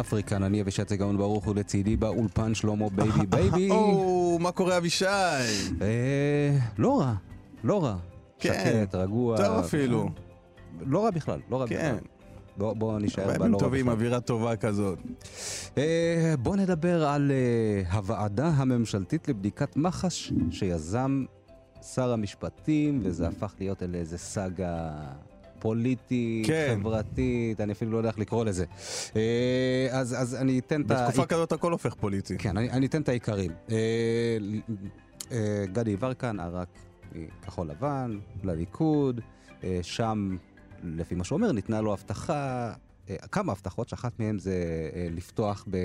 אפריקן, אני אבישי צגאון ברוך ולצידי באולפן שלמה בייבי בייבי. או, מה קורה אבישי? אה, לא רע, לא רע. כן. שקט, רגוע. טוב אפילו. לא רע בכלל, לא רע כן. בכלל. בוא- בוא נשאר בלא רע טובים, בכלל. אווירה טובה כזאת. אה, בוא נדבר על אה, הוועדה הממשלתית לבדיקת מח"ש שיזם שר המשפטים, וזה הפך להיות אל איזה סאגה פוליטית, כן. חברתית, אני אפילו לא יודע איך לקרוא לזה. אה, אז, אז אני אתן את ה... בתקופה כזאת הכל הופך פוליטי. כן, אני, אני אתן את העיקרים. אה, אה, גדי יברקן ערק מכחול לבן לליכוד, שם, לפי מה שהוא אומר, ניתנה לו הבטחה, כמה הבטחות, שאחת מהן זה אה, לפתוח ב...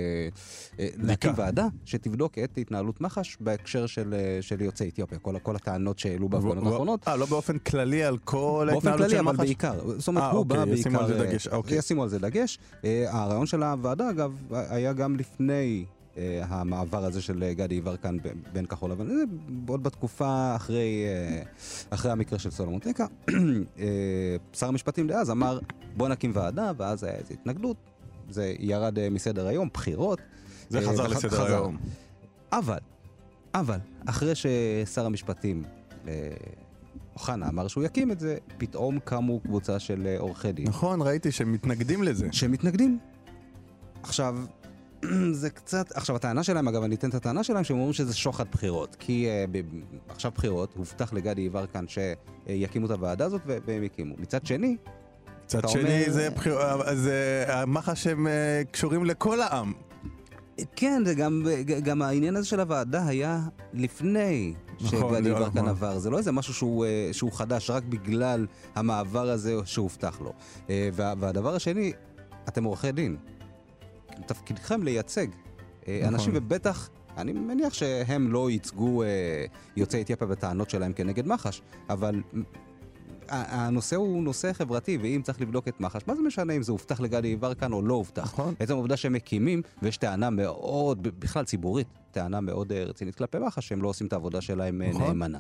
אה, להקים ועדה שתבדוק את התנהלות מח"ש בהקשר של, אה, של יוצאי אתיופיה, כל, כל הטענות שהעלו בהפגנות האחרונות. אה, לא באופן כללי על כל באופן ההתנהלות כללי, של אבל מח"ש? בעיקר. זאת אומרת, אה, הוא אוקיי, בא ישימו בעיקר... על זה אה, דגש, אוקיי. ישימו על זה דגש. אה, הרעיון של הוועדה, אגב, היה גם לפני אה, המעבר הזה של אה, גדי יברקן בין כחול לבן. זה עוד בתקופה אחרי, אה, אחרי המקרה של סולומון טקה. אה, שר המשפטים דאז אמר, בוא נקים ועדה, ואז היה איזו התנגדות. זה ירד אה, מסדר היום, בחירות. זה אה, חזר לסדר חזר. היום. אבל, אבל, אחרי ששר המשפטים אה, אוחנה אמר שהוא יקים את זה, פתאום קמו קבוצה של אה, עורכי דין נכון, ראיתי שהם מתנגדים לזה. שמתנגדים. עכשיו, זה קצת... עכשיו, הטענה שלהם, אגב, אני אתן את הטענה שלהם, שהם אומרים שזה שוחד בחירות. כי uh, ב... עכשיו בחירות, הובטח לגדי יברקן שיקימו את הוועדה הזאת, והם הקימו. מצד שני, מצד שני, אומר- זה בחיר- זה המח"ש הם אה, קשורים לכל העם. כן, זה גם, גם העניין הזה של הוועדה היה לפני נכון, שגדי נכון. יברקן עבר. זה לא איזה משהו שהוא, אה, שהוא חדש רק בגלל המעבר הזה שהובטח לו. אה, וה, והדבר השני, אתם עורכי דין. תפקידכם לייצג אה, נכון. אנשים, ובטח... אני מניח שהם לא ייצגו אה, יוצאי אתיופיה בטענות שלהם כנגד מח"ש, אבל הנושא הוא נושא חברתי, ואם צריך לבדוק את מח"ש, מה זה משנה אם זה הובטח לגדי יברקן או לא הובטח? נכון. עצם העובדה שהם מקימים, ויש טענה מאוד, בכלל ציבורית, טענה מאוד אה, רצינית כלפי מח"ש, שהם לא עושים את העבודה שלהם אה, נכון. נאמנה.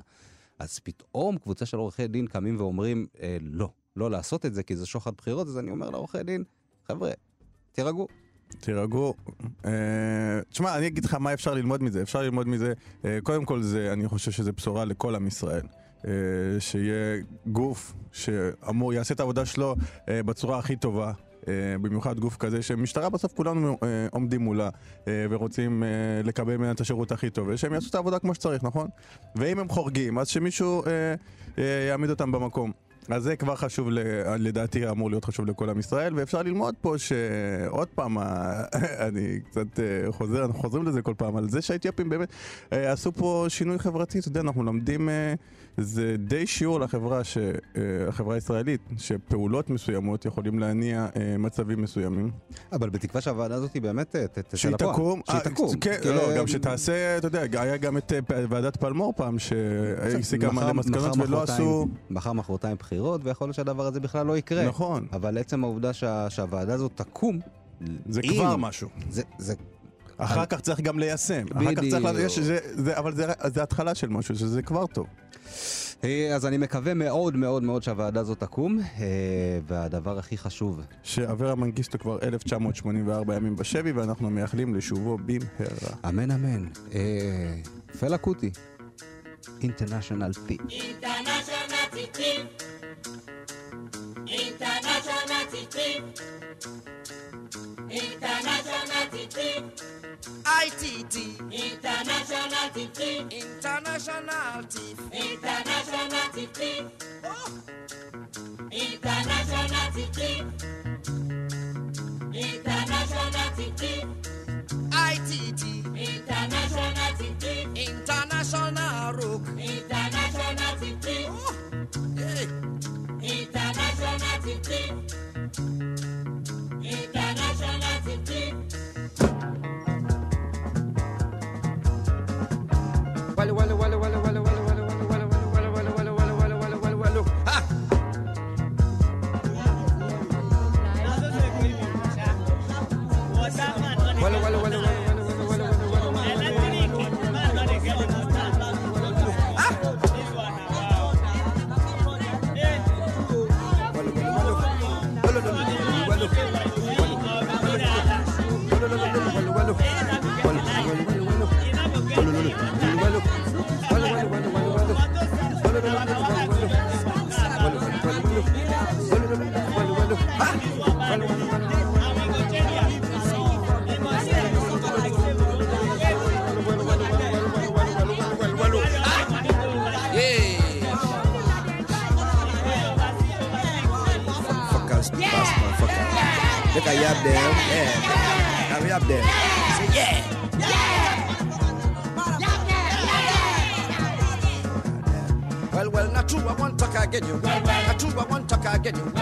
אז פתאום קבוצה של עורכי דין קמים ואומרים, אה, לא, לא לעשות את זה, כי זה שוחד בחירות, אז אני אומר לעורכי דין, חבר'ה, תירגעו. תירגעו. אה, תשמע, אני אגיד לך מה אפשר ללמוד מזה. אפשר ללמוד מזה, אה, קודם כל, זה, אני חושב שזה בשורה לכל עם ישראל. אה, שיהיה גוף שאמור, יעשה את העבודה שלו בצורה הכי טובה. במיוחד גוף כזה שמשטרה בסוף כולנו עומדים מולה ורוצים לקבל ממנה את השירות הכי טוב ושהם יעשו את העבודה כמו שצריך, נכון? ואם הם חורגים, אז שמישהו יעמיד אותם במקום. אז זה כבר חשוב, לדעתי אמור להיות חשוב לכל עם ישראל, ואפשר ללמוד פה שעוד פעם, אני קצת אה, חוזר, אנחנו חוזרים לזה כל פעם, על זה שהאתיופים באמת אה, עשו פה שינוי חברתי, אתה יודע, אנחנו לומדים, אה, זה די שיעור לחברה, ש- אה, החברה הישראלית, שפעולות מסוימות יכולים להניע אה, מצבים מסוימים. אבל בתקווה שהוועדה הזאת היא באמת אה, תצא שהיא לפועל. תקום, שהיא תקום. כן, כי, לא, גם שתעשה, אתה יודע, היה גם את ועדת פלמור פעם, שהסיקה מלא מסקנות ולא עשו... מחר מחרתיים בחירות, ויכול להיות שהדבר הזה בכלל לא יקרה. נכון, אבל עצם העובדה שה, שהוועדה הזאת תקום, זה אם- כבר משהו. זה, זה, אחר כך צריך גם ליישם. אחר כך צריך, אבל זה, זה התחלה של משהו, שזה כבר טוב. אה, אז אני מקווה מאוד מאוד מאוד שהוועדה הזאת תקום, אה, והדבר הכי חשוב, שאברה מנגיסטו כבר 1984 ימים בשבי, ואנחנו מייחלים לשובו במהרה. אמן אמן, אה, פלה קוטי, אינטרנשיונל פי. International Titi. ITT. International Titi. International Titi. International Titi. Oh. International Titi. International Titi. ITT. International Titi. International Rook. International Titi. Oh. Hey. International Titi. You up there, yeah. We up there. Say yeah. Well, well, not true, I want talk again you. Not true, I want talk again you.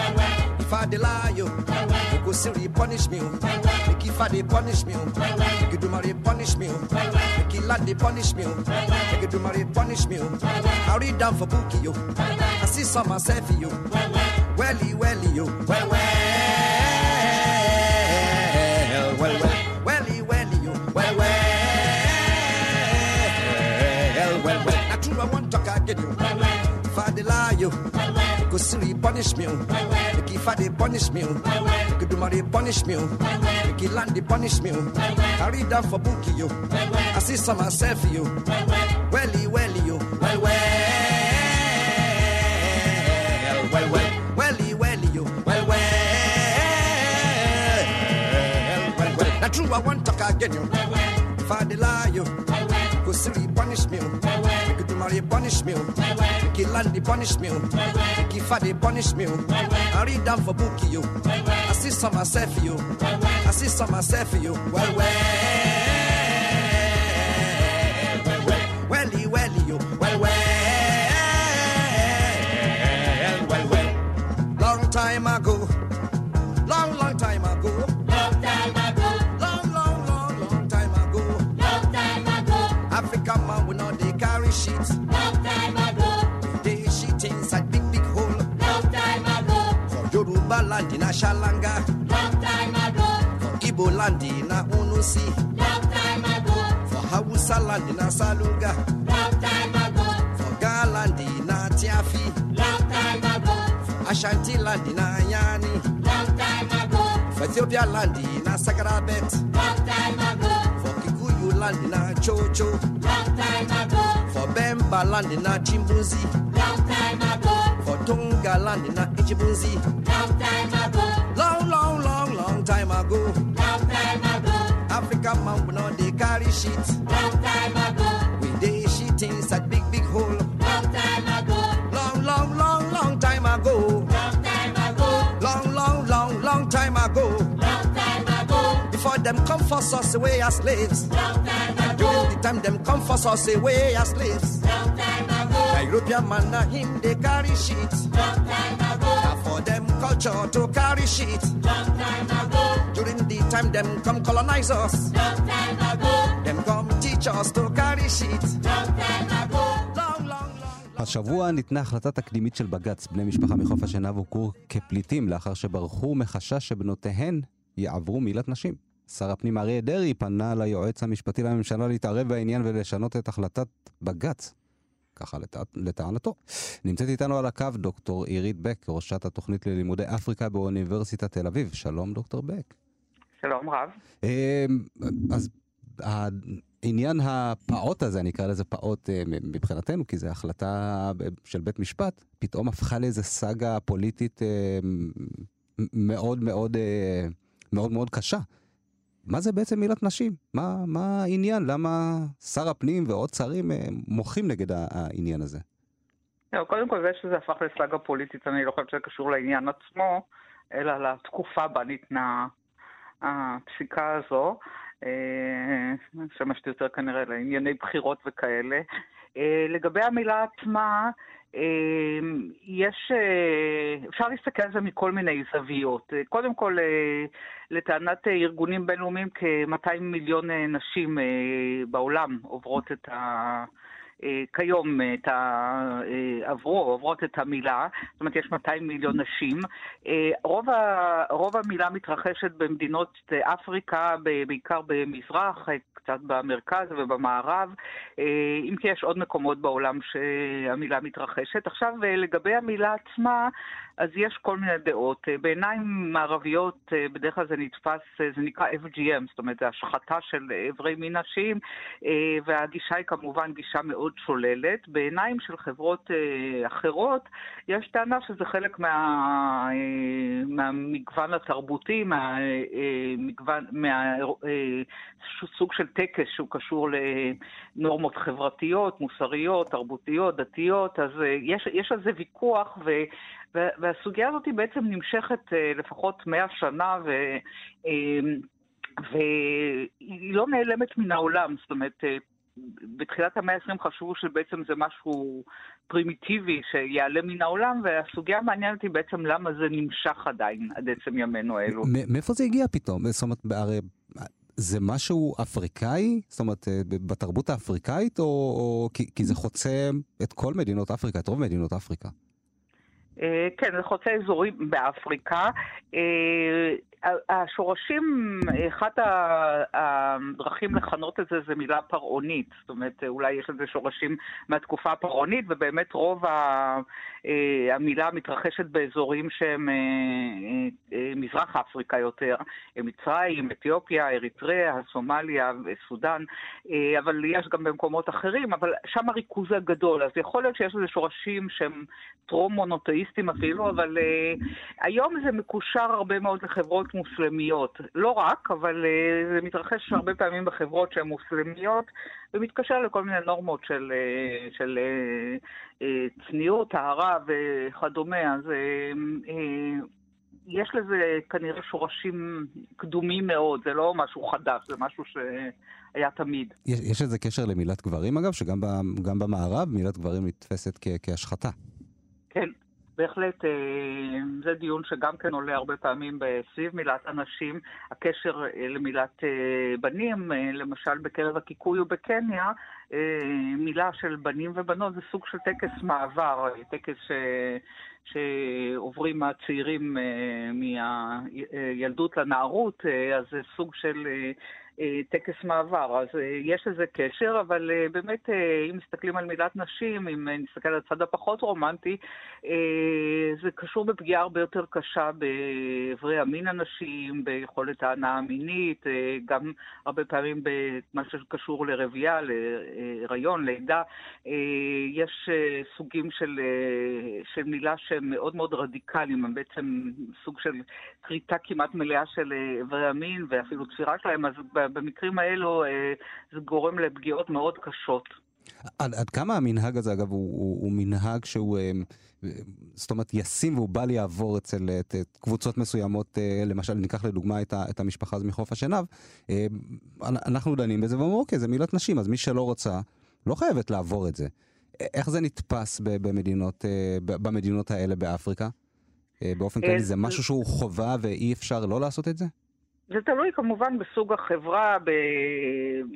If I lie you, you go silly punish me. Make if I they punish me. Make you do my punish me. Make you they punish me. Make you do my punish me. I read down for bookie you. I see some myself you. Welly, welly you. Well, well. Well, talk you. If I they lie you, go silly punish me. Make if I they punish me. You do my punish me. Make you land they punish me. I read down for bookie you. I see some myself you. Welly, welly you. Well, well. Well, well. Welly, welly you. Well, well. Well, well. Not true, I want talk again you. If I they lie you, go silly punish me. Oh. Make you do my punish me. Oh. Make you land punish me. Oh. Make you fat punish me. I read down for bookie you. I see some myself you. I see some myself you. Well, well. Well, well. You. Well, well. Well, well. Long time ago. Land in a Shalanga. long time ago, For Igbo land in Unusi. long time ago, For Hausa land in a Salunga. long time ago, For Ga land in Tiafi. long time ago, Ashanti land in a Yani. long time ago, For Ethiopia land in Sakarabet. long time ago, For Kikuyu land in a Chocho. long time ago, For Bemba land in a Chimbuzi. long time ago, Land in long time ago, Long, long, long, long time ago. long time ago, African man we know they carry shit. long time ago, Force us away as slaves. long time ago, the time them come force us away as slaves. long time ago, European man na him they carry shit. long time ago, Now for them culture to carry shit. long time ago, During the time them come colonize us. long time ago, Them come teach us to carry shit. long time ago. השבוע ניתנה החלטה תקדימית של בג"ץ. בני משפחה מחוף השנהב הוכרו כפליטים לאחר שברחו מחשש שבנותיהן יעברו מילת נשים. שר הפנים אריה דרעי פנה ליועץ המשפטי לממשלה להתערב בעניין ולשנות את החלטת בג"ץ. ככה לטע... לטענתו. נמצאת איתנו על הקו דוקטור עירית בק, ראשת התוכנית ללימודי אפריקה באוניברסיטת תל אביב. שלום דוקטור בק. שלום רב. אמ, אז העניין הפעוט הזה, אני אקרא לזה פעוט אה, מבחינתנו, כי זו החלטה ב- של בית משפט, פתאום הפכה לאיזה סאגה פוליטית אה, מאוד מאוד אה, מאוד מאוד קשה. מה זה בעצם מילת נשים? מה, מה העניין? למה שר הפנים ועוד שרים אה, מוחים נגד העניין הזה? לא, קודם כל זה שזה הפך לסאגה פוליטית, אני לא חושבת שזה קשור לעניין עצמו, אלא לתקופה בה ניתנה הפסיקה הזו, אה, משמשת יותר כנראה לענייני בחירות וכאלה. אה, לגבי המילה עצמה, יש, אה, אפשר להסתכל על זה מכל מיני זוויות. אה, קודם כל, אה, לטענת ארגונים בינלאומיים, כ-200 מיליון נשים בעולם עוברות את ה... אה, כיום את ה... אה, עברו, עוברות את המילה, זאת אומרת יש 200 מיליון נשים. אה, רוב, ה... רוב המילה מתרחשת במדינות אפריקה, בעיקר במזרח, קצת במרכז ובמערב, אם כי יש עוד מקומות בעולם שהמילה מתרחשת. עכשיו לגבי המילה עצמה, אז יש כל מיני דעות. בעיניים מערביות בדרך כלל זה נתפס, זה נקרא FGM, זאת אומרת זה השחתה של איברי מין נשיים, והגישה היא כמובן גישה מאוד שוללת. בעיניים של חברות אה, אחרות, יש טענה שזה חלק מה, אה, מהמגוון התרבותי, מהמגוון, מה, אה, סוג של טקס שהוא קשור לנורמות חברתיות, מוסריות, תרבותיות, דתיות, אז יש, יש על זה ויכוח, ו, והסוגיה הזאת היא בעצם נמשכת לפחות מאה שנה, ו... והיא לא נעלמת מן העולם, זאת אומרת, בתחילת המאה ה-20 חשבו שבעצם זה משהו פרימיטיבי שיעלה מן העולם, והסוגיה המעניינת היא בעצם למה זה נמשך עדיין עד עצם ימינו אלו. מאיפה זה הגיע פתאום? זאת אומרת, הרי זה משהו אפריקאי? זאת אומרת, אה, בתרבות האפריקאית, או, או כי, כי זה חוצה את כל מדינות אפריקה, את רוב מדינות אפריקה? אה, כן, זה חוצה אזורים באפריקה. אה, השורשים, אחת הדרכים לכנות את זה זה מילה פרעונית. זאת אומרת, אולי יש לזה שורשים מהתקופה הפרעונית, ובאמת רוב אה, המילה מתרחשת באזורים שהם מזרח אפריקה יותר, מצרים, אתיופיה, אריתריאה, סומליה וסודאן, אבל יש גם במקומות אחרים, אבל שם הריכוז הגדול. אז יכול להיות שיש לזה שורשים שהם טרום-מונותאיסטים. אפילו, אבל היום זה מקושר הרבה מאוד לחברות מוסלמיות. לא רק, אבל uh, זה מתרחש הרבה פעמים בחברות שהן מוסלמיות, ומתקשר לכל מיני נורמות של, uh, של uh, uh, צניעות, טהרה וכדומה. אז... Uh, uh, יש לזה כנראה שורשים קדומים מאוד, זה לא משהו חדש, זה משהו שהיה תמיד. יש, יש לזה קשר למילת גברים אגב, שגם במערב מילת גברים נתפסת כ, כהשחתה. כן, בהחלט אה, זה דיון שגם כן עולה הרבה פעמים סביב מילת אנשים, הקשר אה, למילת אה, בנים, למשל בקרב הקיקוי ובקניה, מילה של בנים ובנות זה סוג של טקס מעבר, טקס ש... שעוברים הצעירים מהילדות לנערות, אז זה סוג של טקס מעבר, אז אה, יש לזה קשר, אבל אה, באמת, אם מסתכלים על מילת נשים, אם נסתכל על הצד הפחות רומנטי, זה קשור בפגיעה הרבה יותר קשה באיברי המין הנשיים, ביכולת ההנאה המינית, גם הרבה פעמים במה שקשור לרבייה, להיריון, לידה. יש סוגים של, של מילה שהם מאוד מאוד רדיקליים, הם בעצם סוג של כריתה כמעט מלאה של איברי המין ואפילו תפירה שלהם, אז במקרים האלו אה, זה גורם לפגיעות מאוד קשות. עד, עד כמה המנהג הזה, אגב, הוא, הוא, הוא מנהג שהוא, אה, זאת אומרת, ישים והוא בל יעבור אצל את, את קבוצות מסוימות, אה, למשל, ניקח לדוגמה את, ה, את המשפחה הזו מחוף השנהב, אנחנו דנים בזה ואומרים, אוקיי, זה מילת נשים, אז מי שלא רוצה, לא חייבת לעבור את זה. איך זה נתפס במדינות, במדינות האלה באפריקה? באופן כללי, זה משהו שהוא חובה ואי אפשר לא לעשות את זה? זה תלוי כמובן בסוג החברה,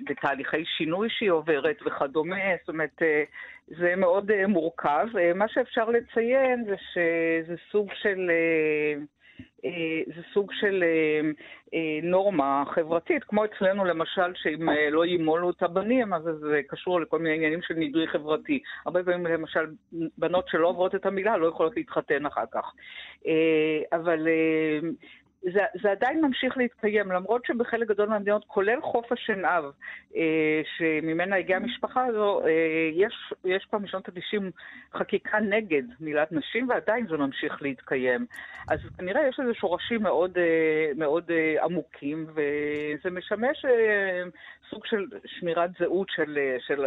בתהליכי שינוי שהיא עוברת וכדומה, זאת אומרת, אה, זה מאוד אה, מורכב. אה, מה שאפשר לציין זה שזה סוג של... זה סוג של נורמה חברתית, כמו אצלנו למשל, שאם לא ימולו את הבנים, אז זה קשור לכל מיני עניינים של נידוי חברתי. הרבה פעמים למשל, בנות שלא עוברות את המילה לא יכולות להתחתן אחר כך. אבל זה, זה עדיין ממשיך להתקיים, למרות שבחלק גדול מהמדינות, כולל חוף השנהב, אה, שממנה הגיעה המשפחה הזו, אה, יש, יש כבר משנות ה-90 חקיקה נגד מילת נשים, ועדיין זה ממשיך להתקיים. אז כנראה יש לזה שורשים מאוד, אה, מאוד אה, עמוקים, וזה משמש אה, סוג של שמירת זהות של, אה, של,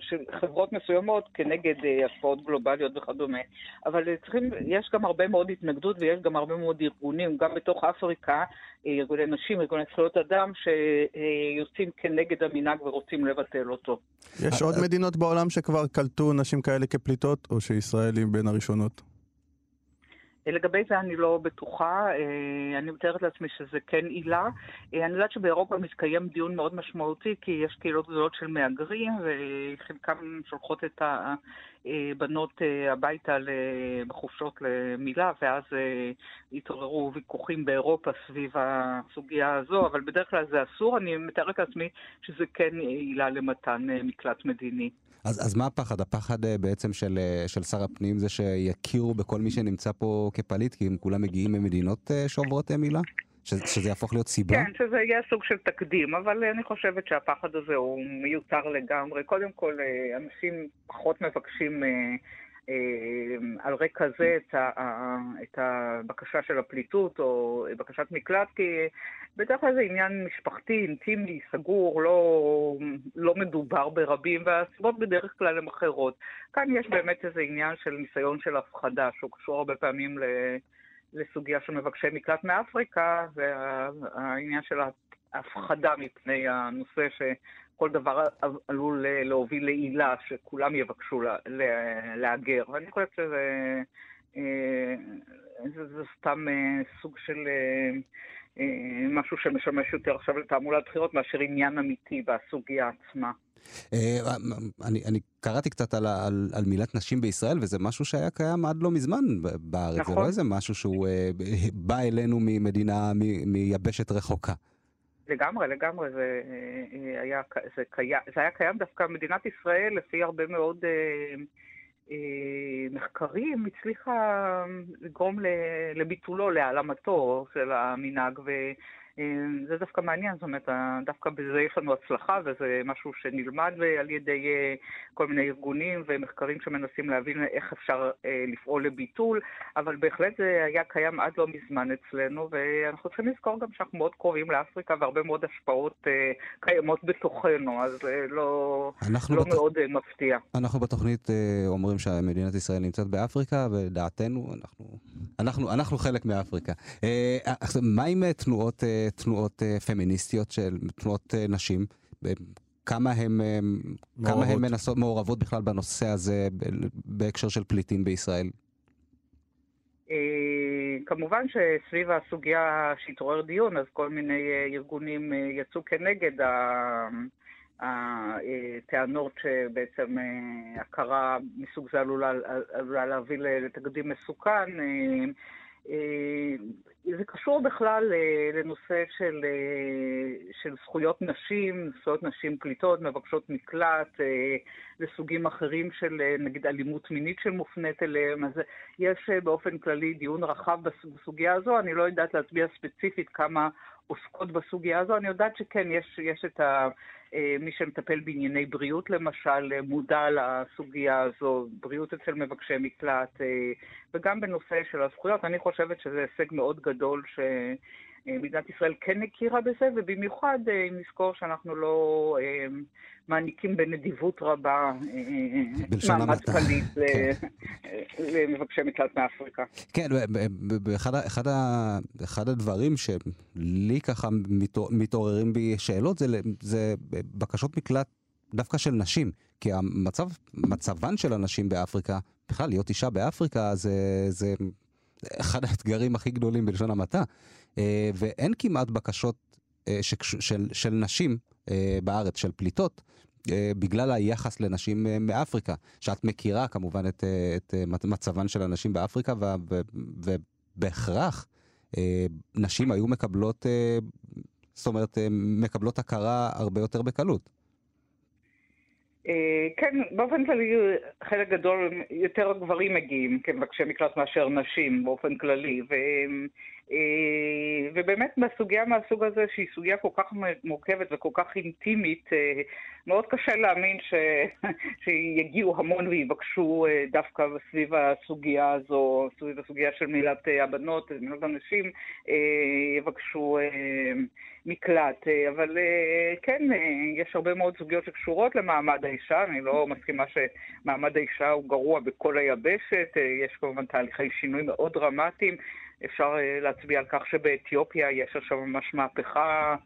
של חברות מסוימות כנגד אה, השפעות גלובליות וכדומה. אבל אה, צריכים, יש גם הרבה מאוד התנגדות ויש גם הרבה מאוד ארגונים, גם בתוך אפריקה, ארגוני נשים, ארגוני זכויות אדם, שיוצאים כנגד המנהג ורוצים לבטל אותו. יש עוד מדינות בעולם שכבר קלטו נשים כאלה כפליטות, או שישראל היא בין הראשונות? לגבי זה אני לא בטוחה, אני מתארת לעצמי שזה כן עילה. אני יודעת שבאירופה מתקיים דיון מאוד משמעותי, כי יש קהילות גדולות של מהגרים, וחלקם שולחות את הבנות הביתה בחופשות למילה, ואז התעוררו ויכוחים באירופה סביב הסוגיה הזו, אבל בדרך כלל זה אסור. אני מתארת לעצמי שזה כן עילה למתן מקלט מדיני. אז, אז מה הפחד? הפחד אה, בעצם של, אה, של שר הפנים זה שיכירו בכל מי שנמצא פה כפליט, כי הם כולם מגיעים ממדינות אה, שעוברות מילה? שזה, שזה יהפוך להיות סיבה? כן, שזה יהיה סוג של תקדים, אבל אני חושבת שהפחד הזה הוא מיותר לגמרי. קודם כל, אנשים פחות מבקשים על רקע זה את, ה, את הבקשה של הפליטות או בקשת מקלט, כי בדרך כלל זה עניין משפחתי, אינטימי, סגור, לא, לא מדובר ברבים, והסיבות בדרך כלל הן אחרות. כאן יש באמת איזה עניין של ניסיון של הפחדה, שהוא קשור הרבה פעמים. לסוגיה של מבקשי מקלט מאפריקה, והעניין של ההפחדה מפני הנושא כל דבר עלול להוביל לעילה שכולם יבקשו להגר. ואני חושבת שזה אה, זה, זה סתם אה, סוג של אה, משהו שמשמש יותר עכשיו לתעמולת בחירות מאשר עניין אמיתי בסוגיה עצמה. אני, אני קראתי קצת על, על, על מילת נשים בישראל, וזה משהו שהיה קיים עד לא מזמן בארץ. נכון. זה לא איזה משהו שהוא בא אלינו ממדינה, מיבשת רחוקה. לגמרי, לגמרי, זה אה, היה, זה, קיים, זה היה קיים דווקא במדינת ישראל, לפי הרבה מאוד אה, אה, מחקרים, הצליחה לגרום לביטולו, להעלמתו של המנהג, ו... אה, זה דווקא מעניין, זאת אומרת, דווקא בזה יש לנו הצלחה, וזה משהו שנלמד על ידי אה, כל מיני ארגונים ומחקרים שמנסים להבין איך אפשר אה, לפעול לביטול, אבל בהחלט זה היה קיים עד לא מזמן אצלנו, ואנחנו צריכים לזכור גם שאנחנו מאוד קרובים לאפריקה, והרבה מאוד השפעות קיימות בתוכנו, אז לא, לא בת... מאוד מפתיע. אנחנו בתוכנית אומרים שמדינת ישראל נמצאת באפריקה, ודעתנו, אנחנו, אנחנו, אנחנו חלק מאפריקה. מה עם תנועות... תנועות אה, פמיניסטיות של תנועות אה, נשים. כמה הן כמה הן מנסות מעורבות בכלל בנושא הזה בהקשר של פליטים בישראל? אה, כמובן שסביב הסוגיה שהתעורר דיון, אז כל מיני ארגונים יצאו כנגד הטענות שבעצם הכרה מסוג זה עלולה, עלולה להביא לתקדים מסוכן. אה, זה קשור בכלל אה, לנושא של, אה, של זכויות נשים, זכויות נשים פליטות, מבקשות מקלט, לסוגים אחרים של נגיד אלימות מינית שמופנית אליהם. אז יש באופן כללי דיון רחב בסוגיה הזו, אני לא יודעת להצביע ספציפית כמה עוסקות בסוגיה הזו, אני יודעת שכן, יש, יש את ה... אה, מי שמטפל בענייני בריאות למשל, אה, מודע לסוגיה הזו, בריאות אצל מבקשי מקלט, אה, וגם בנושא של הזכויות. אני חושבת שזה הישג מאוד גדול ש... מדינת ישראל כן הכירה בזה, ובמיוחד אם נזכור שאנחנו לא מעניקים בנדיבות רבה מעמד פליט כן. למבקשי מקלט מאפריקה. כן, אחד, אחד, אחד הדברים שלי ככה מתעוררים בי שאלות זה, זה בקשות מקלט דווקא של נשים, כי המצב, מצבן של הנשים באפריקה, בכלל להיות אישה באפריקה זה, זה אחד האתגרים הכי גדולים בלשון המעטה, אה, ואין כמעט בקשות אה, של, של נשים אה, בארץ, של פליטות, בגלל היחס לנשים מאפריקה, שאת מכירה כמובן את, את מצבן של הנשים באפריקה, ובהכרח נשים היו מקבלות, זאת אומרת, מקבלות הכרה הרבה יותר בקלות. כן, באופן כללי חלק גדול, יותר גברים מגיעים כמבקשי מקלט מאשר נשים באופן כללי, והם אה, ובאמת בסוגיה מהסוג הזה, שהיא סוגיה כל כך מורכבת וכל כך אינטימית, אה, מאוד קשה להאמין ש... שיגיעו המון ויבקשו אה, דווקא סביב הסוגיה הזו, סביב הסוגיה של מילת הבנות, מילת הנשים, יבקשו מקלט. אבל כן, יש הרבה מאוד סוגיות שקשורות למעמד האישה, אני לא מסכימה שמעמד האישה הוא גרוע בכל היבשת, יש כמובן תהליכי שינוי מאוד דרמטיים. אפשר אה, להצביע על כך שבאתיופיה יש עכשיו ממש מהפכה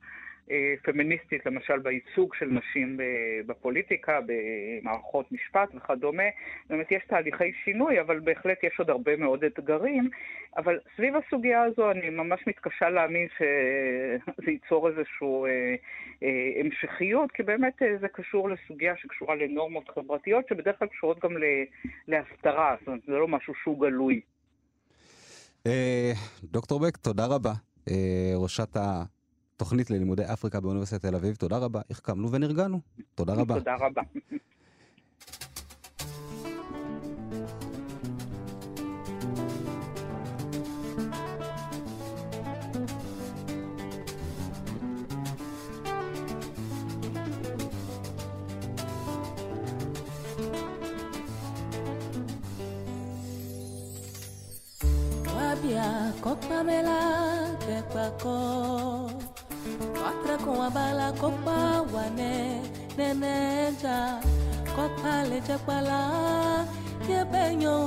אה, פמיניסטית, למשל בייצוג של נשים בפוליטיקה, במערכות משפט וכדומה. באמת יש תהליכי שינוי, אבל בהחלט יש עוד הרבה מאוד אתגרים. אבל סביב הסוגיה הזו אני ממש מתקשה להאמין שזה ייצור איזושהי אה, אה, המשכיות, כי באמת אה, זה קשור לסוגיה שקשורה לנורמות חברתיות, שבדרך כלל קשורות גם להסתרה, זאת אומרת, זה לא משהו שהוא גלוי. אה, דוקטור בק, תודה רבה. אה, ראשת התוכנית ללימודי אפריקה באוניברסיטת תל אביב, תודה רבה. החכמנו ונרגענו. תודה רבה. תודה רבה. kopamela kepako Patra com a bala copa wane neneja Copa leja pala yebenyo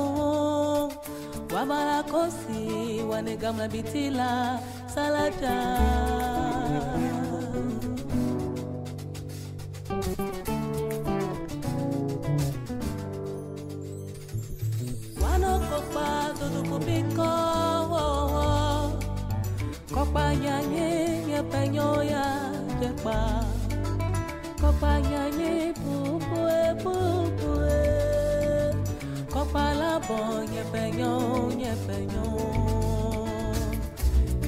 Wabala kosi wane gamla bitila salaja. kanyoya kepa kopanyanye pupue pupue kopalabo nyepenyo nyepenyo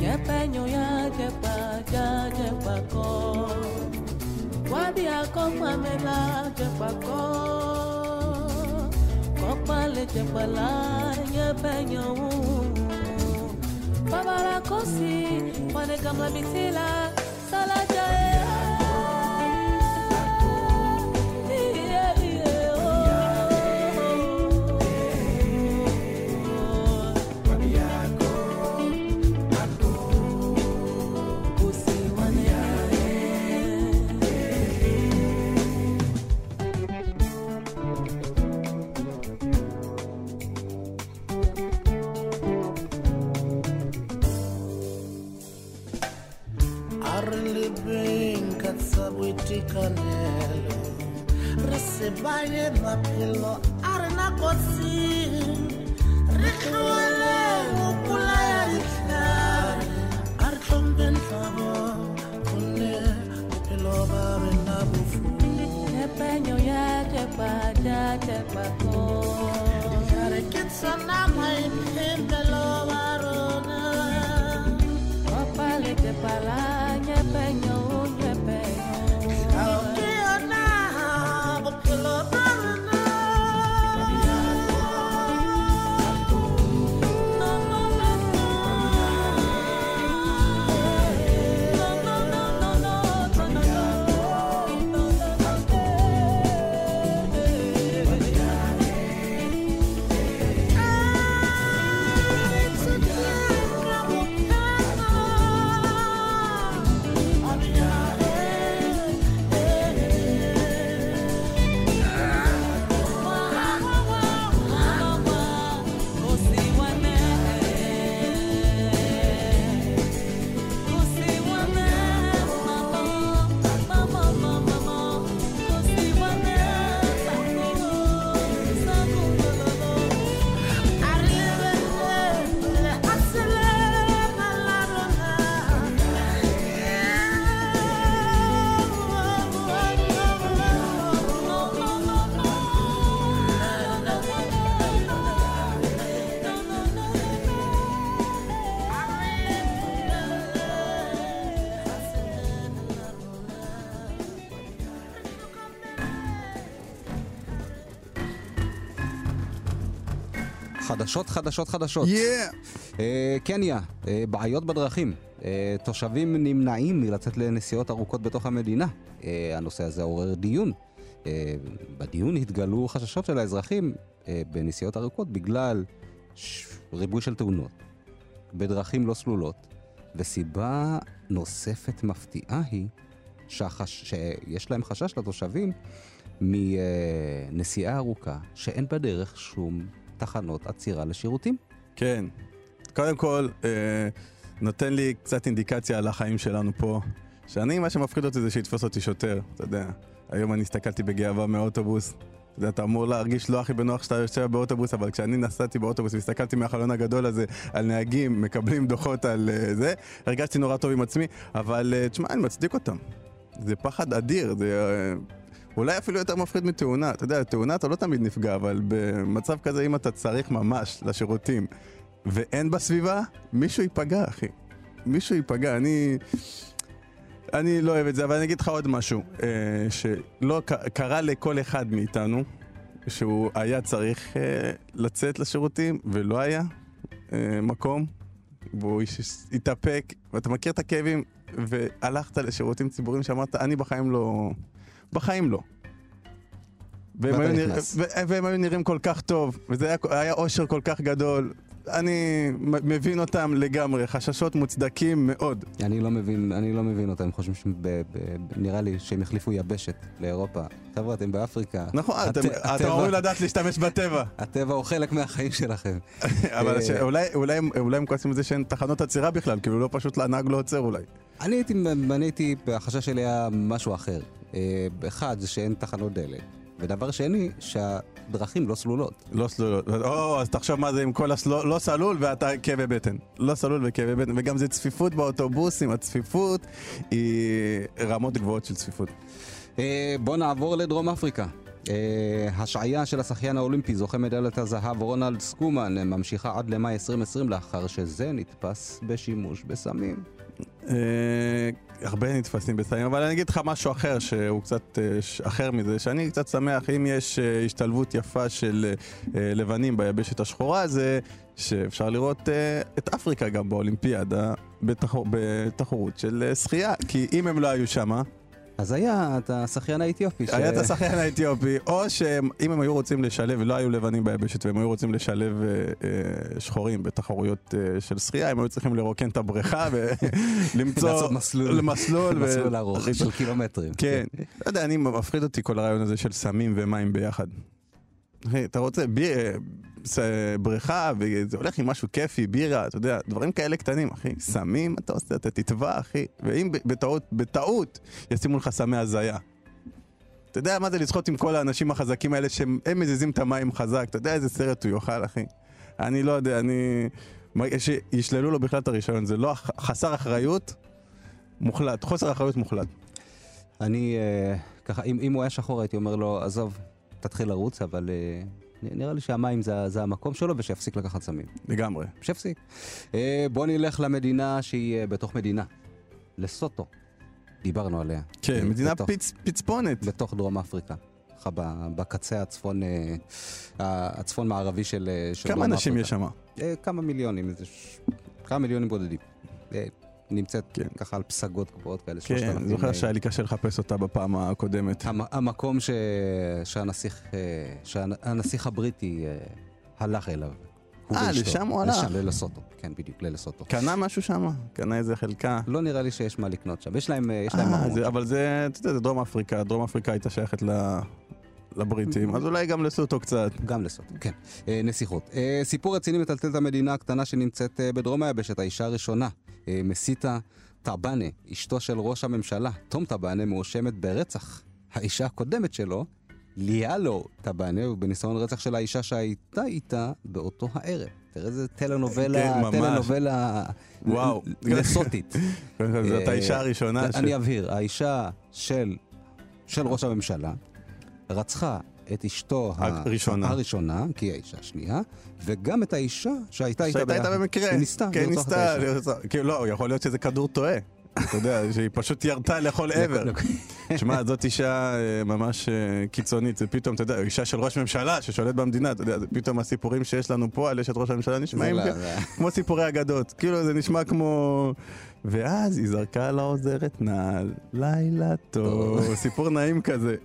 nyepenyo ya kepa ja kepa ko wadi akomamela kepa ko kopale kepala nyepenyo wu mosi mwana ekambo ya la. sala jae חדשות, חדשות, חדשות. Yeah. אה, קניה, אה, בעיות בדרכים. אה, תושבים נמנעים מלצאת לנסיעות ארוכות בתוך המדינה. הנושא הזה עורר דיון. בדיון התגלו חששות של האזרחים בנסיעות ארוכות בגלל ריבוי של תאונות בדרכים לא סלולות. וסיבה נוספת מפתיעה היא שהחש... שיש להם חשש לתושבים מנסיעה ארוכה שאין בדרך שום תחנות עצירה לשירותים. כן. קודם כל, אה, נותן לי קצת אינדיקציה על החיים שלנו פה, שאני, מה שמפחיד אותי זה שיתפוס אותי שוטר, אתה יודע. היום אני הסתכלתי בגאווה מאוטובוס. אתה אתה אמור להרגיש לא הכי בנוח שאתה יושב באוטובוס, אבל כשאני נסעתי באוטובוס והסתכלתי מהחלון הגדול הזה על נהגים מקבלים דוחות על uh, זה, הרגשתי נורא טוב עם עצמי, אבל uh, תשמע, אני מצדיק אותם. זה פחד אדיר, זה... Uh, אולי אפילו יותר מפחיד מתאונה. אתה יודע, תאונה אתה לא תמיד נפגע, אבל במצב כזה, אם אתה צריך ממש לשירותים ואין בסביבה, מישהו ייפגע, אחי. מישהו ייפגע. אני... אני לא אוהב את זה, אבל אני אגיד לך עוד משהו, אה, שלא קרה לכל אחד מאיתנו, שהוא היה צריך אה, לצאת לשירותים, ולא היה אה, מקום, והוא התאפק, ואתה מכיר את הכאבים, והלכת לשירותים ציבוריים שאמרת, אני בחיים לא... בחיים לא. והם היו, נרא... והם היו נראים כל כך טוב, וזה היה, היה אושר כל כך גדול. אני מבין אותם לגמרי, חששות מוצדקים מאוד. אני לא מבין, אני לא מבין אותם, הם חושבים שנראה לי שהם יחליפו יבשת לאירופה. חבר'ה, אתם באפריקה. נכון, הט- אתם, הטבע- אתם אמורים לדעת להשתמש בטבע. הטבע הוא חלק מהחיים שלכם. אבל אה, הש- אולי, אולי, אולי הם כועסים על זה שאין תחנות עצירה בכלל, כאילו לא פשוט הנהג לא עוצר אולי. אני הייתי, אני הייתי, החשש שלי היה משהו אחר. אה, אחד, זה שאין תחנות דלק. ודבר שני, שהדרכים לא סלולות. לא סלולות. או, אז תחשוב מה זה עם כל הסלול, לא סלול ואתה כאבי בטן. לא סלול וכאבי בטן, וגם זה צפיפות באוטובוסים, הצפיפות היא רמות גבוהות של צפיפות. אה, בואו נעבור לדרום אפריקה. אה, השעיה של השחיין האולימפי, זוכה מדליית הזהב רונלד סקומן, ממשיכה עד למאי 2020 לאחר שזה נתפס בשימוש בסמים. אה, הרבה נתפסים בסמים, אבל אני אגיד לך משהו אחר שהוא קצת אה, אחר מזה, שאני קצת שמח אם יש אה, השתלבות יפה של לבנים ביבשת השחורה, זה שאפשר לראות את אפריקה גם באולימפיאדה בתחרות של שחייה, כי אם הם לא היו שמה, אז היה את השחיין האתיופי. ש- היה את השחיין האתיופי, או שאם הם היו רוצים לשלב, לא היו לבנים ביבשת, והם היו רוצים לשלב אה, אה, שחורים בתחרויות אה, של שחייה, הם היו צריכים לרוקן את הבריכה ולמצוא... לעשות מסלול. למסלול. ו- מסלול ארוך של קילומטרים. כן. לא יודע, אני, מפחיד אותי כל הרעיון הזה של סמים ומים ביחד. אחי, אתה רוצה בי, אה, בריכה, וזה הולך עם משהו כיפי, בירה, אתה יודע, דברים כאלה קטנים, אחי. סמים, אתה עושה, אתה תטבע, אחי. ואם בטעות, בטעות, ישימו לך סמי הזיה. אתה יודע מה זה לשחות עם כל האנשים החזקים האלה שהם הם מזיזים את המים חזק, אתה יודע איזה סרט הוא יאכל, אחי. אני לא יודע, אני... שישללו לו בכלל את הרישיון, זה לא חסר אחריות מוחלט, חוסר אחריות מוחלט. אני, אה, ככה, אם, אם הוא היה שחור הייתי אומר לו, עזוב, תתחיל לרוץ, אבל אה, נראה לי שהמים זה, זה המקום שלו ושיפסיק לקחת סמים. לגמרי. שיפסיק. אה, בוא נלך למדינה שהיא אה, בתוך מדינה. לסוטו. דיברנו עליה. כן, אה, מדינה בתוך- פיצ, פצפונת. בתוך דרום אפריקה. ככה בקצה הצפון, הצפון מערבי של, של כמה דרום אנשים אפריקה. יש שם? כמה מיליונים, איזה ש... כמה מיליונים בודדים. נמצאת כן. ככה על פסגות גבוהות כאלה, כן, 3,000, אני זוכר אה, שהיה לי קשה לחפש אותה בפעם הקודמת. המ- המקום ש... שהנסיך, אה, שהנסיך הבריטי אה, הלך אליו. אה. לשם הוא הלך. לשם, ללסוטו. כן, בדיוק, ללסוטו. קנה משהו שם? קנה איזה חלקה? לא נראה לי שיש מה לקנות שם. יש להם, יש להם. זה- אבל זה, אתה יודע, זה דרום אפריקה, דרום אפריקה הייתה שייכת ל- לבריטים, אז אולי גם לסוטו קצת. גם לסוטו, כן. נסיכות. סיפור רציני מטלטל את המדינה הקטנה שנמצאת בדרום היבשת, האישה הראשונה. אה, מסיתה טאבאנה, אשתו של ראש הממשלה, תום טאבאנה, מואשמת ברצח. האישה הקודמת שלו, ליאלו טאבאנה, ובניסיון רצח של האישה שהייתה איתה באותו הערב. תראה איזה כן, טלנובלה, ממש. טלנובלה. לסוטית. זאת אה, האישה הראשונה ש... אני אבהיר, האישה של, של ראש הממשלה רצחה את אשתו הראשונה. הראשונה, כי היא האישה השנייה, וגם את האישה שהייתה איתה שהייתה איתה. במקרה. היא ניסתה כן, ניסתה. כאילו, לא, יכול להיות שזה כדור טועה. אתה יודע, שהיא פשוט ירתה לכל עבר. שמע, זאת אישה אה, ממש אה, קיצונית, זה פתאום, אתה יודע, אישה של ראש ממשלה ששולט במדינה, אתה יודע, פתאום הסיפורים שיש לנו פה על אשת ראש הממשלה נשמעים לא- כמו סיפורי אגדות, כאילו זה נשמע כמו... ואז היא זרקה לעוזרת נעל, לילה טוב, סיפור נעים כזה.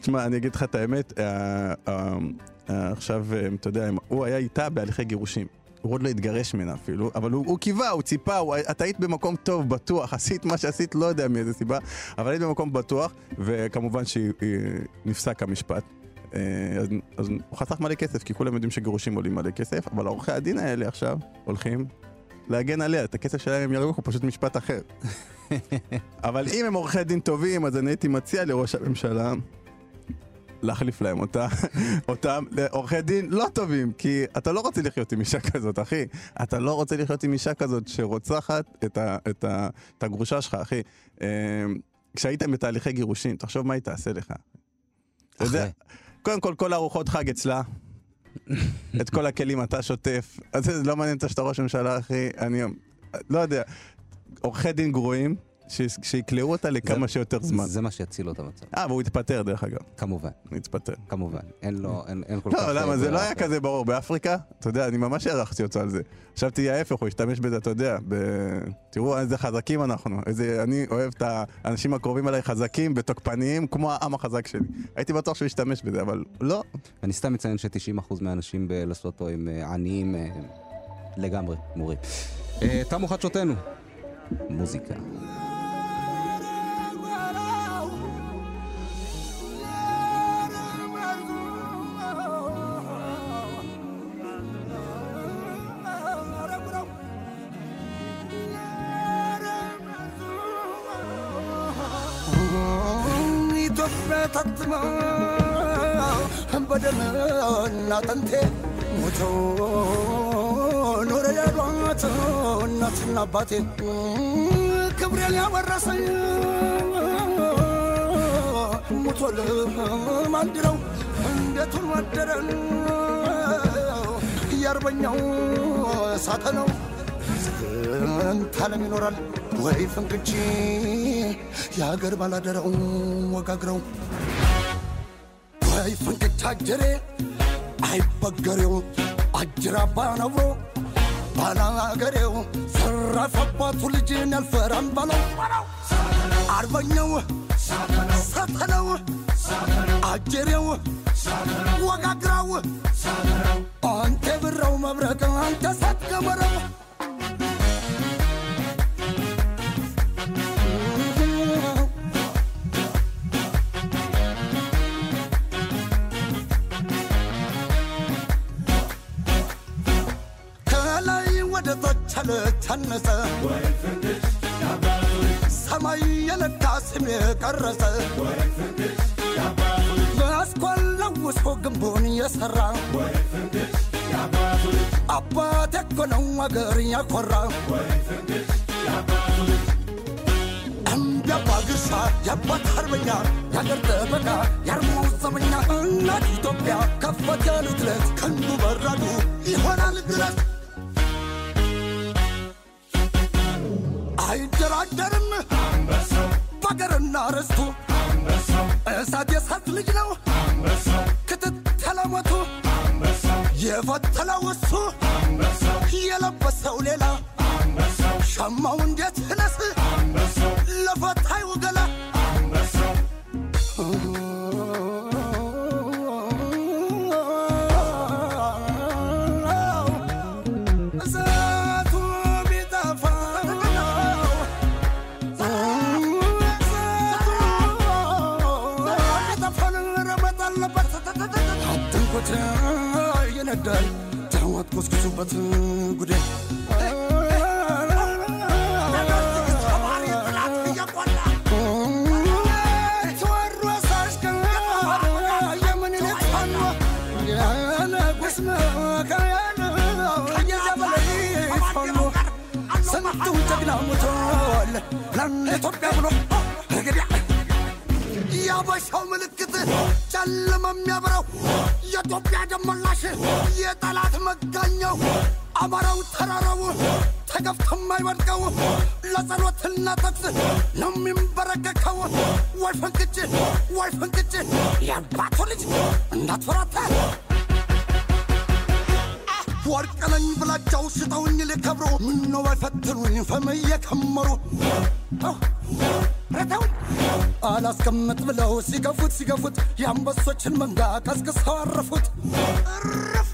תשמע, אני אגיד לך את האמת, אה, עכשיו, אתה יודע, הוא היה איתה בהליכי גירושים. הוא עוד לא התגרש ממנה אפילו, אבל הוא, הוא קיווה, הוא ציפה, הוא, את היית במקום טוב, בטוח, עשית מה שעשית, לא יודע מאיזה סיבה, אבל היית במקום בטוח, וכמובן שנפסק המשפט. אה, אז, אז הוא חסך מלא כסף, כי כולם יודעים שגירושים עולים מלא כסף, אבל עורכי הדין האלה עכשיו הולכים להגן עליה, את הכסף שלהם הם ירוויחו, פשוט משפט אחר. אבל אם הם עורכי דין טובים, אז אני הייתי מציע לראש הממשלה להחליף להם אותה, אותם לעורכי דין לא טובים, כי אתה לא רוצה לחיות עם אישה כזאת, אחי. אתה לא רוצה לחיות עם אישה כזאת שרוצחת את, ה, את, ה, את הגרושה שלך, אחי. אה, כשהייתם בתהליכי גירושים, תחשוב מה היא תעשה לך. אחרי. קודם כל, כל ארוחות חג אצלה. את כל הכלים אתה שוטף. אז זה לא מעניין אותה שאתה ראש ממשלה, אחי. אני לא יודע. עורכי דין גרועים, שיקלעו אותה לכמה זה- שיותר זמן. זה מה שיציל לו את המצב. אה, והוא התפטר דרך אגב. כמובן, הוא התפטר. כמובן. אין לו, אין, אין כל כך... לא, למה? זה לא היה כזה ברור. באפריקה, אתה יודע, אני ממש הערכתי אותו על זה. חשבתי ההפך, הוא השתמש בזה, אתה יודע, ב... תראו איזה חזקים אנחנו. איזה... אני אוהב את האנשים הקרובים אליי חזקים ותוקפניים, כמו העם החזק שלי. הייתי בטוח שהוא ישתמש בזה, אבל לא. אני סתם מציין ש-90% מהאנשים בלסוטו הם אה, עניים אה, לגמרי, מורים. אה, תמו חדשותינו. מוזיקה. አጥንቴ ሞተው ኖረ ያሏት እናትና አባቴ ክብሬን ያወረሰኝ ሙቶል ማንድረው እንዴቱን ወደረን የአርበኛው ሳተነው ስንት ዓለም ይኖራል? ወይ ፍንክች የሀገር ባላደራው ወጋግረው። ወይ ፍንክች አጀሬ አይበገሬው አጅራባ ነብሮ ባላገሬው ሰራፈባቱ ልጅን ያልፈራም ባለው አርበኛው ሳተነው አጀሬው ወጋግራው አንተ ብረው መብረቅ አንተ ሳትገመረው ከላይ ወደ ታች አልታነጸ ሰማይ የነካ ስም የቀረጸ በአስኳል ለውሶ ግንቡን የሠራ አባት እኮ ነው አገር ያኮራ። እንደ አባ ግርሳ የአባት አርበኛ የአገር ጠበቃ የአርማው ዘበኛ እናት ኢትዮጵያ ከፈት ያሉት ለት ክንዱ በራዱ ይሆናል ድረስ በአገርና ርስቱ እሳት የእሳት ልጅ ነው። ክትትለ ሞቱ የፈተለው እሱ። የለበሰው ሌላ። ሸማው እንዴት ህነስ ስንቱ ጀግና ሞቷል ለኢትዮጵያ ብሎ የአበሻው ምልክት ጨለማ የሚያበራው የኢትዮጵያ ደመላሽ የጠላት መጋኛው አማራው ተራራው ተገፍቶ የማይወድቀው ለጸሎትና ተግስ ነው የሚንበረከከው። ወይ ፍንክች ወይ ፍንክች የአባቱ ልጅ እንዳትፈራታ ወርቅ ነኝ ብላቸው ሽጠውኝ ሊከብሩ ምነው ባይፈትኑኝ? ፈም እየከመሩ ረተውኝ አላስቀምጥ ብለው ሲገፉት ሲገፉት የአንበሶችን መንጋ ቀስቅሰው አረፉት። እርፍ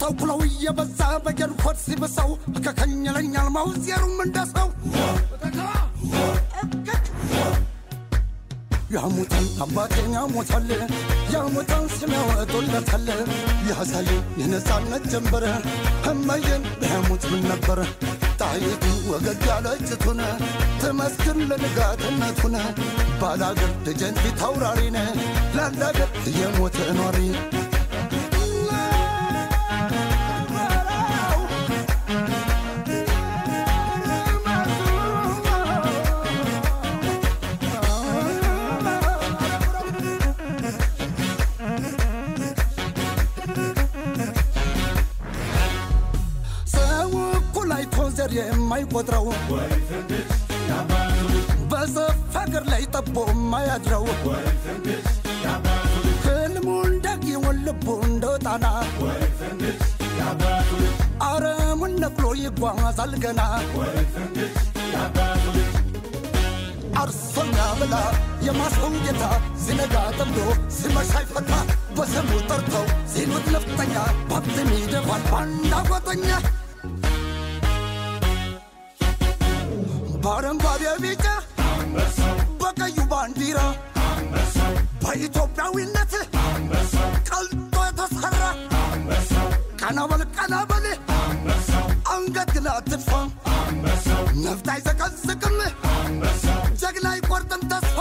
ተኩለው እየበዛ በጀንኮት ሲብሰው ከከኝለኛል ማውዜሩም እንደሰው ያሙታን አባቴን ያሙታል ያሙታን ስም ያወጡለታል ያሳዩ የነፃነት ጀንበር እመዬን ቢያሙት ምን ነበር? ጣይቱ ወገግ ያለችቱን ትመስክር ለንጋትነቱን። ባላገር ደጀን ፊት አውራሪነ ላላገር የሞተ ኗሪ ዘር የማይቆጥረው በሰፍ ሀገር ላይ ጠቦ የማያድረው ህልሙ እንዳጊውን ልቡ እንደ ጣና አረሙን ነቅሎ ይጓዛል ገና አርሶኛ ብላ የማሰው ጌታ ሲነጋ ጠምዶ ሲመሻ ይፈታ በስሙ ጠርተው ሲሉት ነፍጠኛ ባብትም ይደፋል ባንዳ ጓጠኛ በአረንጓዴ ቢጫ በቀዩ ባንዲራ በኢትዮጵያዊነት ቀልጦ የተሰራ ቀና በል ቀና በል አንገት ግን ነፍጥ አይዘቀዝቅም ጀግና አይቆርጥም ተስፋ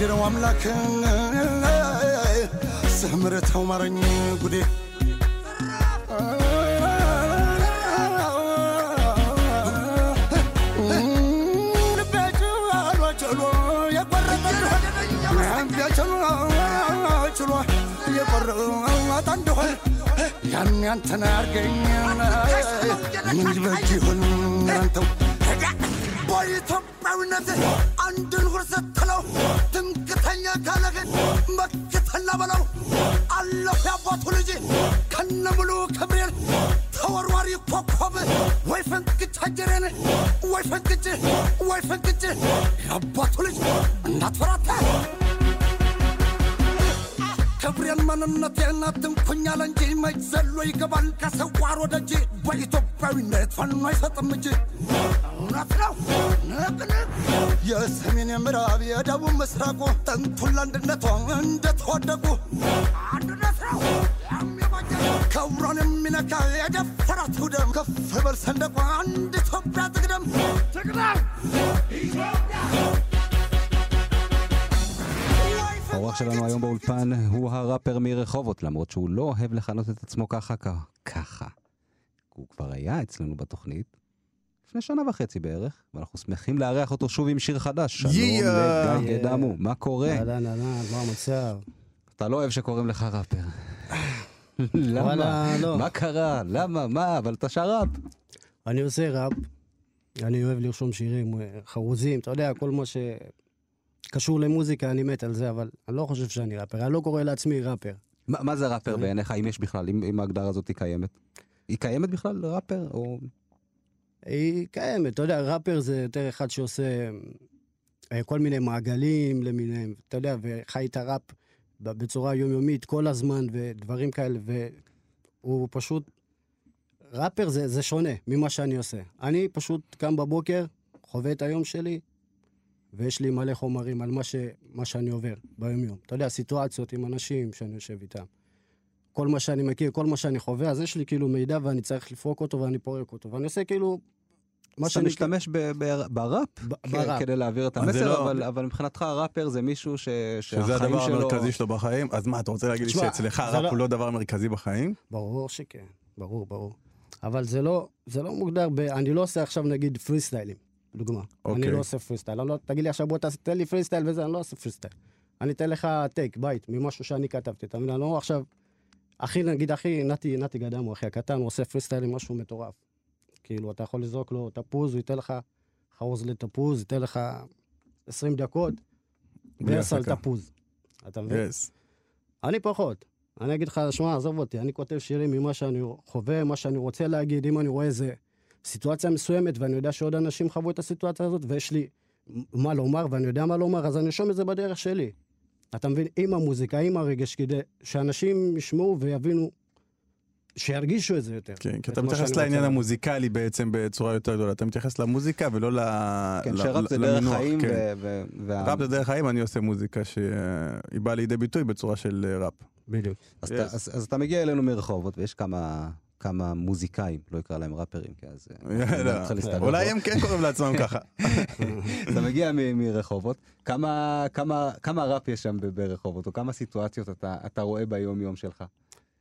በባንዲራው አምላክ? ስምርተው ማረኝ ጉዴ። ያን ያንተን አርገኝ ምን በጅ አንተው በኢትዮጵያዊነት አንድን ሁር ስትለው ትምክተኛ ካለህን መክተና በለው አለሁ ያባቱ ልጅ ከነ ሙሉ ክብሬን ተወርዋሪ ኮከብ ወይ ፈንቅጭ አጀሬን ወይ ፈንቅጭ ወይ ፈንቅጭ ያባቱ ልጅ እንዳትፈራታ ማንነቴን አትንኩኛል እንጂ መች ዘሎ ይገባል? ከሰዋር ወደ እጅ በኢትዮጵያዊነት ፋኖ አይሰጥም እጅ እውነት ነው የሰሜን የምዕራብ የደቡብ ምስራቁ ጥንቱን ለአንድነቷ እንደተወደቁ። አንድነት ነው ክብሯን የሚነካ የደፈራት ውደም ከፍ በል ሰንደቋ አንድ ኢትዮጵያ ትቅደም ትቅደም האורח שלנו היום באולפן הוא הראפר מרחובות, למרות שהוא לא אוהב לכנות את עצמו ככה, ככה. הוא כבר היה אצלנו בתוכנית לפני שנה וחצי בערך, ואנחנו שמחים לארח אותו שוב עם שיר חדש. שלום. לגיא דמו, מה קורה? אהלן, אהלן, מה המצב? אתה לא אוהב שקוראים לך ראפר. למה? לא. מה קרה? למה? מה? אבל אתה שר"פ. אני עושה ראפ, אני אוהב לרשום שירים אה, חרוזים, אתה יודע, כל מה שקשור למוזיקה, אני מת על זה, אבל אני לא חושב שאני ראפר, אני לא קורא לעצמי ראפר. מה מה זה ראפר אה? בעיניך, אם יש בכלל, אם אם ההגדרה הזאת היא קיימת? היא קיימת בכלל, ראפר? או... היא קיימת, אתה יודע, ראפר זה יותר אחד שעושה אה, כל מיני מעגלים למיניהם, אתה יודע, וחי את הראפ בצורה יומיומית כל הזמן, ודברים כאלה, והוא פשוט... ראפר זה, זה שונה ממה שאני עושה. אני פשוט קם בבוקר, חווה את היום שלי, ויש לי מלא חומרים על מה, ש, מה שאני עובר ביום-יום. אתה יודע, סיטואציות עם אנשים שאני יושב איתם. כל מה שאני מכיר, כל מה שאני חווה, אז יש לי כאילו מידע ואני צריך לפרוק אותו ואני פורק אותו. ואני עושה כאילו... מה אתה שאני... משתמש ב- ב- בראפ ב- כ- בראפ. כדי להעביר את המסר, לא- אבל- אבל מבחינתך ראפר זה מישהו ש- שזה הדבר שלו... המרכזי שלו בחיים, אז מה, אתה רוצה להגיד לי שאצלך הראפ לא- הוא לא דבר מרכזי בחיים? ברור שכן, ברור, ברור. אבל זה לא, זה לא מוגדר ב... אני לא עושה עכשיו נגיד פרי סטיילים, דוגמה. אוקיי. אני לא עושה פרי סטייל. לא, תגיד לי עכשיו בוא תעשה, תן לי פרי סטייל וזה, אני לא עושה פרי סטייל. אני אתן לך take, בית, ממשהו שאני כתבתי, אתה מבין? אני לא עכשיו... אחי, נגיד אחי, נתי, נתי גדמו, אחי הקטן, הוא עושה פריסטיילים, משהו מטורף. כאילו, אתה יכול לזרוק לו תפוז, הוא ייתן לך חרוז לתפוז, ייתן לך 20 דקות, verse על. תפוז. אתה מבין? yes. אני פחות. אני אגיד לך, שמע, עזוב אותי, אני כותב שירים ממה שאני חווה, מה שאני רוצה להגיד, אם אני רואה איזה סיטואציה מסוימת, ואני יודע שעוד אנשים חוו את הסיטואציה הזאת, ויש לי מה לומר, ואני יודע מה לומר, אז אני ארשום את זה בדרך שלי. אתה מבין? עם המוזיקה, עם הרגש, כדי שאנשים ישמעו ויבינו, שירגישו את זה יותר. כן, כי את אתה מתייחס לעניין רוצה. המוזיקלי בעצם בצורה יותר גדולה. אתה מתייחס למוזיקה ולא ל... כן, ל- שראפ זה דרך חיים, כן. ו- ו- וה- ראפ זה דרך חיים, אני עושה מוזיקה שהיא באה לידי ביטוי בצורה של אה, ראפ. בדיוק. אז Yes. אתה- אז- אז אתה מגיע אלינו מרחובות, ויש כמה... כמה מוזיקאים, לא אקרא להם ראפרים, כי אז... אה, להסתבך אולי. הם כן קוראים לעצמם ככה. אתה מגיע מ- מרחובות, כמה, כמה, כמה ראפ יש שם ב- ברחובות, או כמה סיטואציות אתה, אתה רואה ביום-יום שלך?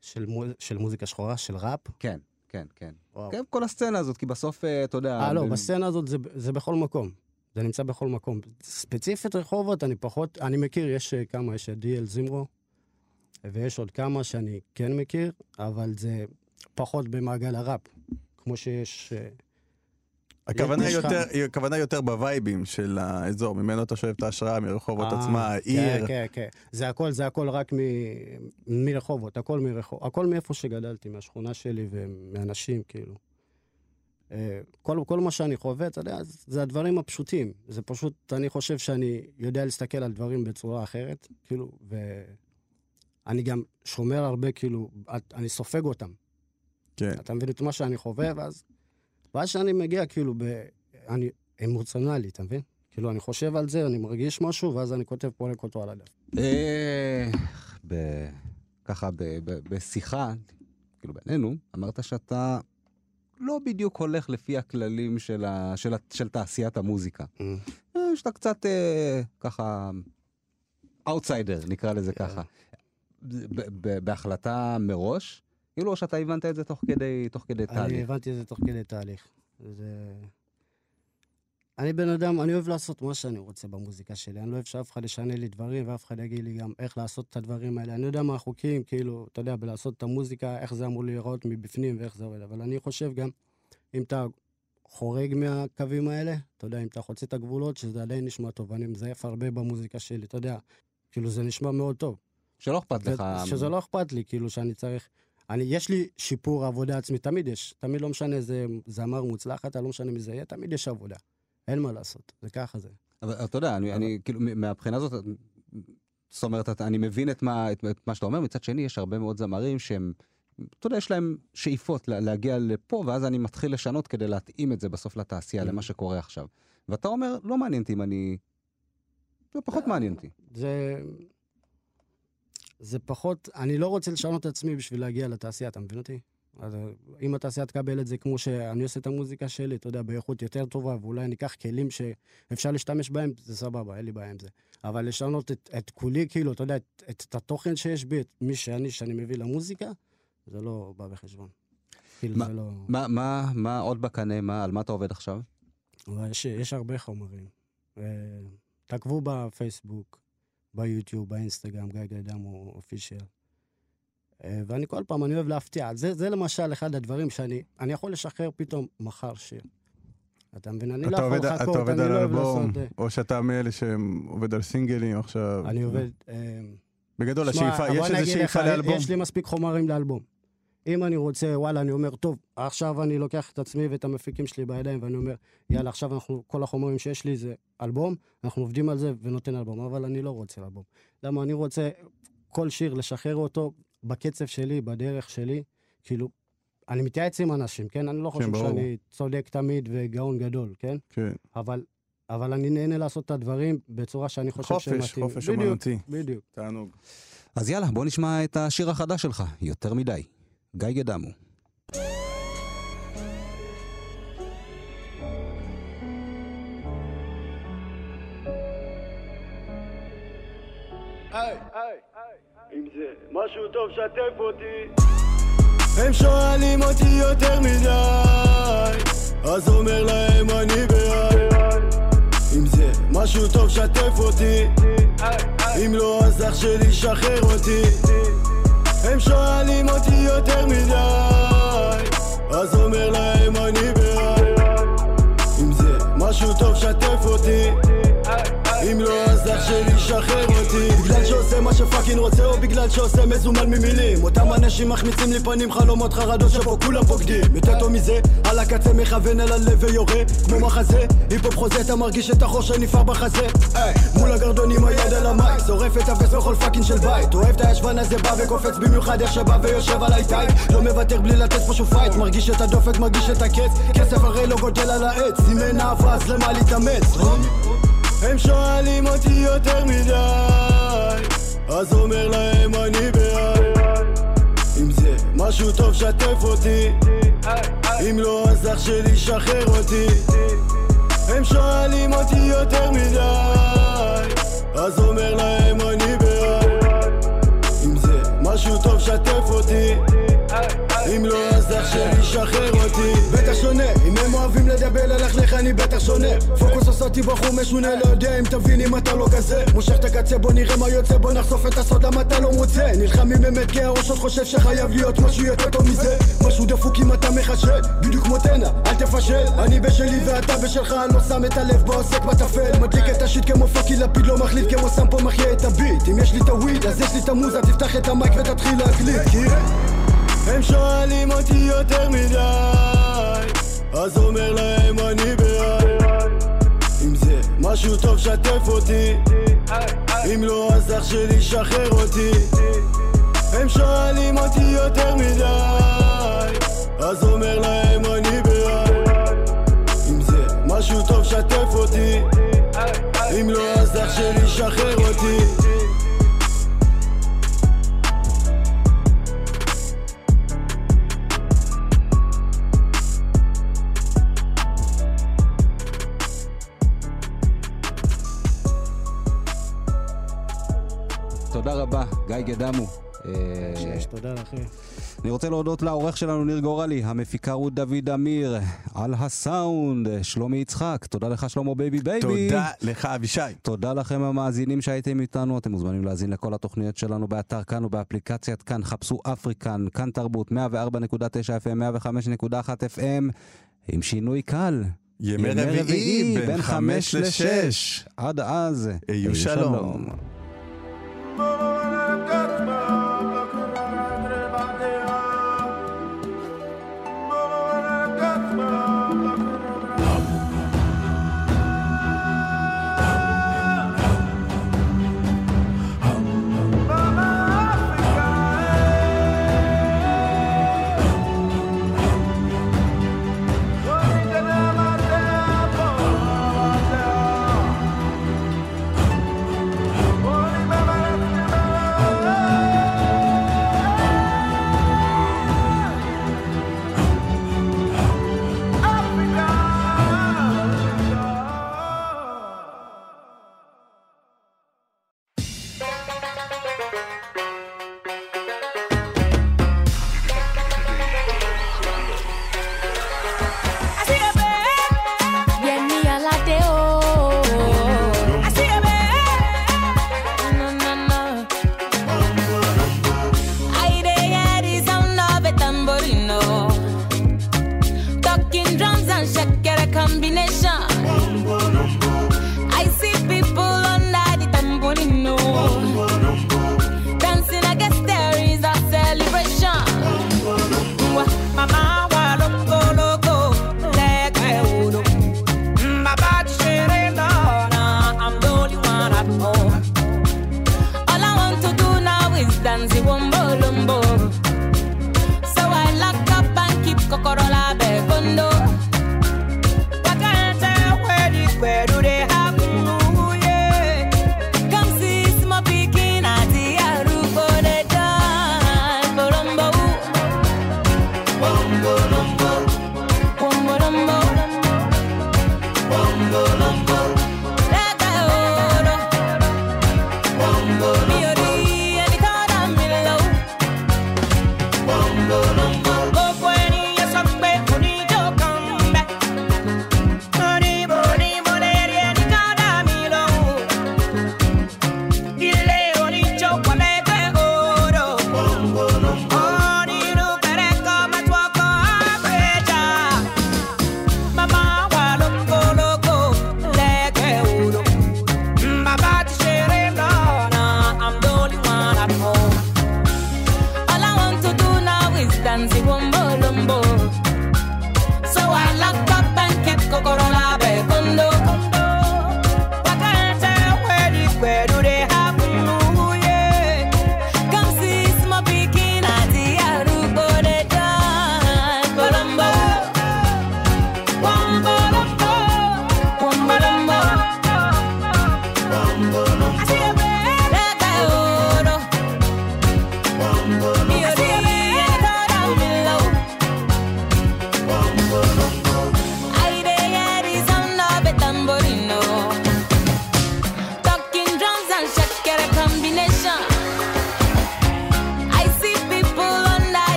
של, מו... של מוזיקה שחורה, של ראפ. כן, כן, כן. כן, כל הסצנה הזאת, כי בסוף, אה, אתה יודע... אה, לא, בסצנה הזאת זה, זה בכל מקום. זה נמצא בכל מקום. ספציפית רחובות, אני פחות, אני מכיר, יש אה, כמה, יש את דיאל זימרו, ויש עוד כמה שאני כן מכיר, אבל זה פחות במעגל הראפ. כמו שיש... אה, הכוונה יותר, הכוונה יותר בווייבים של האזור, ממנו אתה שואב את ההשראה, מרחובות אה, עצמה, העיר. כן, כן, כן. זה הכל, זה הכל רק מ... מרחובות, הכל מרחובות, הכל מאיפה שגדלתי, מהשכונה שלי ומאנשים, כאילו. אה, כל, כל מה שאני חווה, אתה יודע, זה הדברים הפשוטים. זה פשוט, אני חושב שאני יודע להסתכל על דברים בצורה אחרת, כאילו, ואני גם שומר הרבה, כאילו, אני סופג אותם. כן. אתה מבין את מה שאני חווה, ואז... ואז שאני מגיע, כאילו, ב... אני אמוציונלי, אתה מבין? כאילו, אני חושב על זה, אני מרגיש משהו, ואז אני כותב פורק אותו על הדף. ב- ככה ב- ב- בשיחה, כאילו בינינו, אמרת שאתה לא בדיוק הולך לפי הכללים של, ה, של, ה, של תעשיית המוזיקה. אה, שאתה קצת אה, ככה אאוטסיידר, נקרא לזה ככה. ב- ב- בהחלטה מראש, כאילו או שאתה הבנת את זה תוך כדי, תוך כדי אני תהליך. הבנתי את זה תוך כדי תהליך. זה... אני בן אדם, אני אוהב לעשות מה שאני רוצה במוזיקה שלי. אני לא אוהב שאף אחד ישנה לי דברים, ואף אחד יגיד לי גם איך לעשות את הדברים האלה. אני יודע מה החוקים, כאילו, אתה יודע, בלעשות את המוזיקה, איך זה אמור להיראות מבפנים ואיך זה עובד. אבל אני חושב גם, אם אתה חורג מהקווים האלה, אתה יודע, אם אתה חוצה את הגבולות, שזה עדיין נשמע טוב. אני מזייף הרבה במוזיקה שלי, אתה יודע. כאילו, זה נשמע מאוד טוב. שלא אכפת לך. שזה לא אכפת לי, כאילו, שאני צריך... אני, יש לי שיפור עבודה עצמי, תמיד יש. תמיד לא משנה איזה זמר מוצלחת, לא משנה מי זה יהיה, תמיד יש עבודה. אין מה לעשות, זה ככה זה. אבל אתה יודע, אני, אני כאילו, מהבחינה הזאת, זאת אומרת, אתה- אני מבין את מה, את, את מה שאתה אומר, מצד שני, יש הרבה מאוד זמרים שהם, אתה יודע, יש להם שאיפות לה, להגיע לפה, ואז אני מתחיל לשנות כדי להתאים את זה בסוף לתעשייה, למה שקורה עכשיו. ואתה אומר, לא מעניין אותי אם אני... זה פחות מעניין אותי. זה... זה פחות, אני לא רוצה לשנות את עצמי בשביל להגיע לתעשייה, אתה מבין אותי? אז אם התעשייה תקבל את זה כמו שאני עושה את המוזיקה שלי, אתה יודע, באיכות יותר טובה, ואולי אני אקח כלים שאפשר להשתמש בהם, זה סבבה, אין לי בעיה עם זה. אבל לשנות את, את כולי, כאילו, אתה יודע, את, את, את התוכן שיש בי, את מי שאני, שאני מביא למוזיקה, זה לא בא בחשבון. כאילו, זה לא... מה, מה, מה עוד בקנה, מה, על מה אתה עובד עכשיו? יש, יש הרבה חומרים. אה, תעקבו בפייסבוק, ביוטיוב, באינסטגרם, גיא גדם אופישיאל. אה, ואני כל פעם, אני אוהב להפתיע. זה, זה למשל אחד הדברים שאני אני יכול לשחרר פתאום מחר שיר. אתה מבין? אני לא יכול לחכות, אתה עובד על לא אלבום. אה, או שאתה מאלה שעובד על סינגלים עכשיו. אני עובד... אה, בגדול, שמע, השאיפה, יש איזה שאיפה לאלבום. יש לי מספיק חומרים לאלבום. אם אני רוצה, וואלה, אני אומר, טוב, עכשיו אני לוקח את עצמי ואת המפיקים שלי בידיים, ואני אומר, יאללה, עכשיו אנחנו, כל החומרים שיש לי זה אלבום, אנחנו עובדים על זה ונותן אלבום, אבל אני לא רוצה אלבום. למה? אני רוצה כל שיר לשחרר אותו בקצב שלי, בדרך שלי, כאילו, אני מתייעץ עם אנשים, כן? אני לא חושב ברור. שאני צודק תמיד וגאון גדול, כן? כן. אבל, אבל אני נהנה לעשות את הדברים בצורה שאני חושב שהם חופש, מתאימים. חופש בדיוק, אומנותי. בדיוק. תענוג. אז יאללה, בוא נשמע את השיר החדש שלך, יותר מדי. גיא גדמו. אם זה משהו טוב, שתף אותי. הם שואלים אותי יותר מדי, אז אומר להם אני בעד. אם זה משהו טוב, שתף אותי. אם לא, אז אח שלי, שחרר אותי. הם שואלים אותי יותר מדי, אז אומר להם אני בעד. אם זה משהו טוב, שתף אותי. אם לא, אז אח שלי, שחרר אותי. בגלל שעושה מה שפאקינג רוצה או בגלל שעושה מזומן ממילים. אותם אנשים מחמיצים לי פנים חלומות חרדות שפה כולם בוגדים. יותר טוב מזה על הקצה מכוון אל הלב ויורה. כמו מחזה היפ-הופ חוזה אתה מרגיש את החור שנפער בחזה. מול הגרדון עם היד על ה mic שורף את ה verse בכל פאקינג של בית. אוהב את הישבן הזה בא וקופץ במיוחד איך שבא ויושב עליי tight. לא מוותר בלי לתת פה שוב fight מרגיש את הדופק מרגיש את הקץ. כסף הרי לא גדל על העץ. אם אין אהבה אז למה להתאמץ הם שואלים אותי יותר מדי אז אומר להם אני בעד. אם זה משהו טוב שתף אותי. אם לא אז אח שלי שחרר אותי. הם שואלים אותי יותר מדי אז אומר להם אני בעד. אם זה משהו טוב שתף אותי אם לא אז אח שלי שחרר אותי. בטח שונה אם הם אוהבים לדבר ללכלך אני בטח שונה. פוקוס עושה אותי בחור משונה לא יודע אם תבין אם אתה לא כזה. מושך את הקצה בוא נראה מה יוצא בוא נחשוף את הסוד למה אתה לא מוצא. נלחמים באמת כי הראש עוד חושב שחייב להיות משהו יותר טוב מזה. משהו דפוק אם אתה מחשל. בדיוק כמו תנע אל תפשל. אני בשלי ואתה בשלך אני לא שם את הלב בעוסק בטפל. מדליק את השיט כמו פאקי לפיד לא מחליט כמו סם פה מחיה את הביט. אם יש לי את הוויד אז יש לי את המוזה תפתח את המייק ותתחיל להקליט הם שואלים אותי יותר מדי אז אומר להם אני בעד. אם זה משהו טוב שתף אותי. אם לא אז אח שלי שחרר אותי. הם שואלים אותי יותר מדי אז אומר להם אני בעד. אם זה משהו טוב שתף אותי. אם לא אז אח שלי שחרר אותי גיא גדמו. אה, שיש, תודה לכם. אני רוצה להודות לעורך שלנו ניר גורלי, המפיקה רות דוד אמיר, על הסאונד, שלומי יצחק, תודה לך שלמה בייבי בייבי. תודה לך אבישי. תודה לכם המאזינים שהייתם איתנו, אתם מוזמנים להאזין לכל התוכניות שלנו באתר כאן ובאפליקציית כאן, חפשו אפריקן, כאן תרבות, 104.9 FM, 105.1 FM, עם שינוי קל. ימי רביעי בין חמש לשש. עד אז, היו שלום. Yẹmi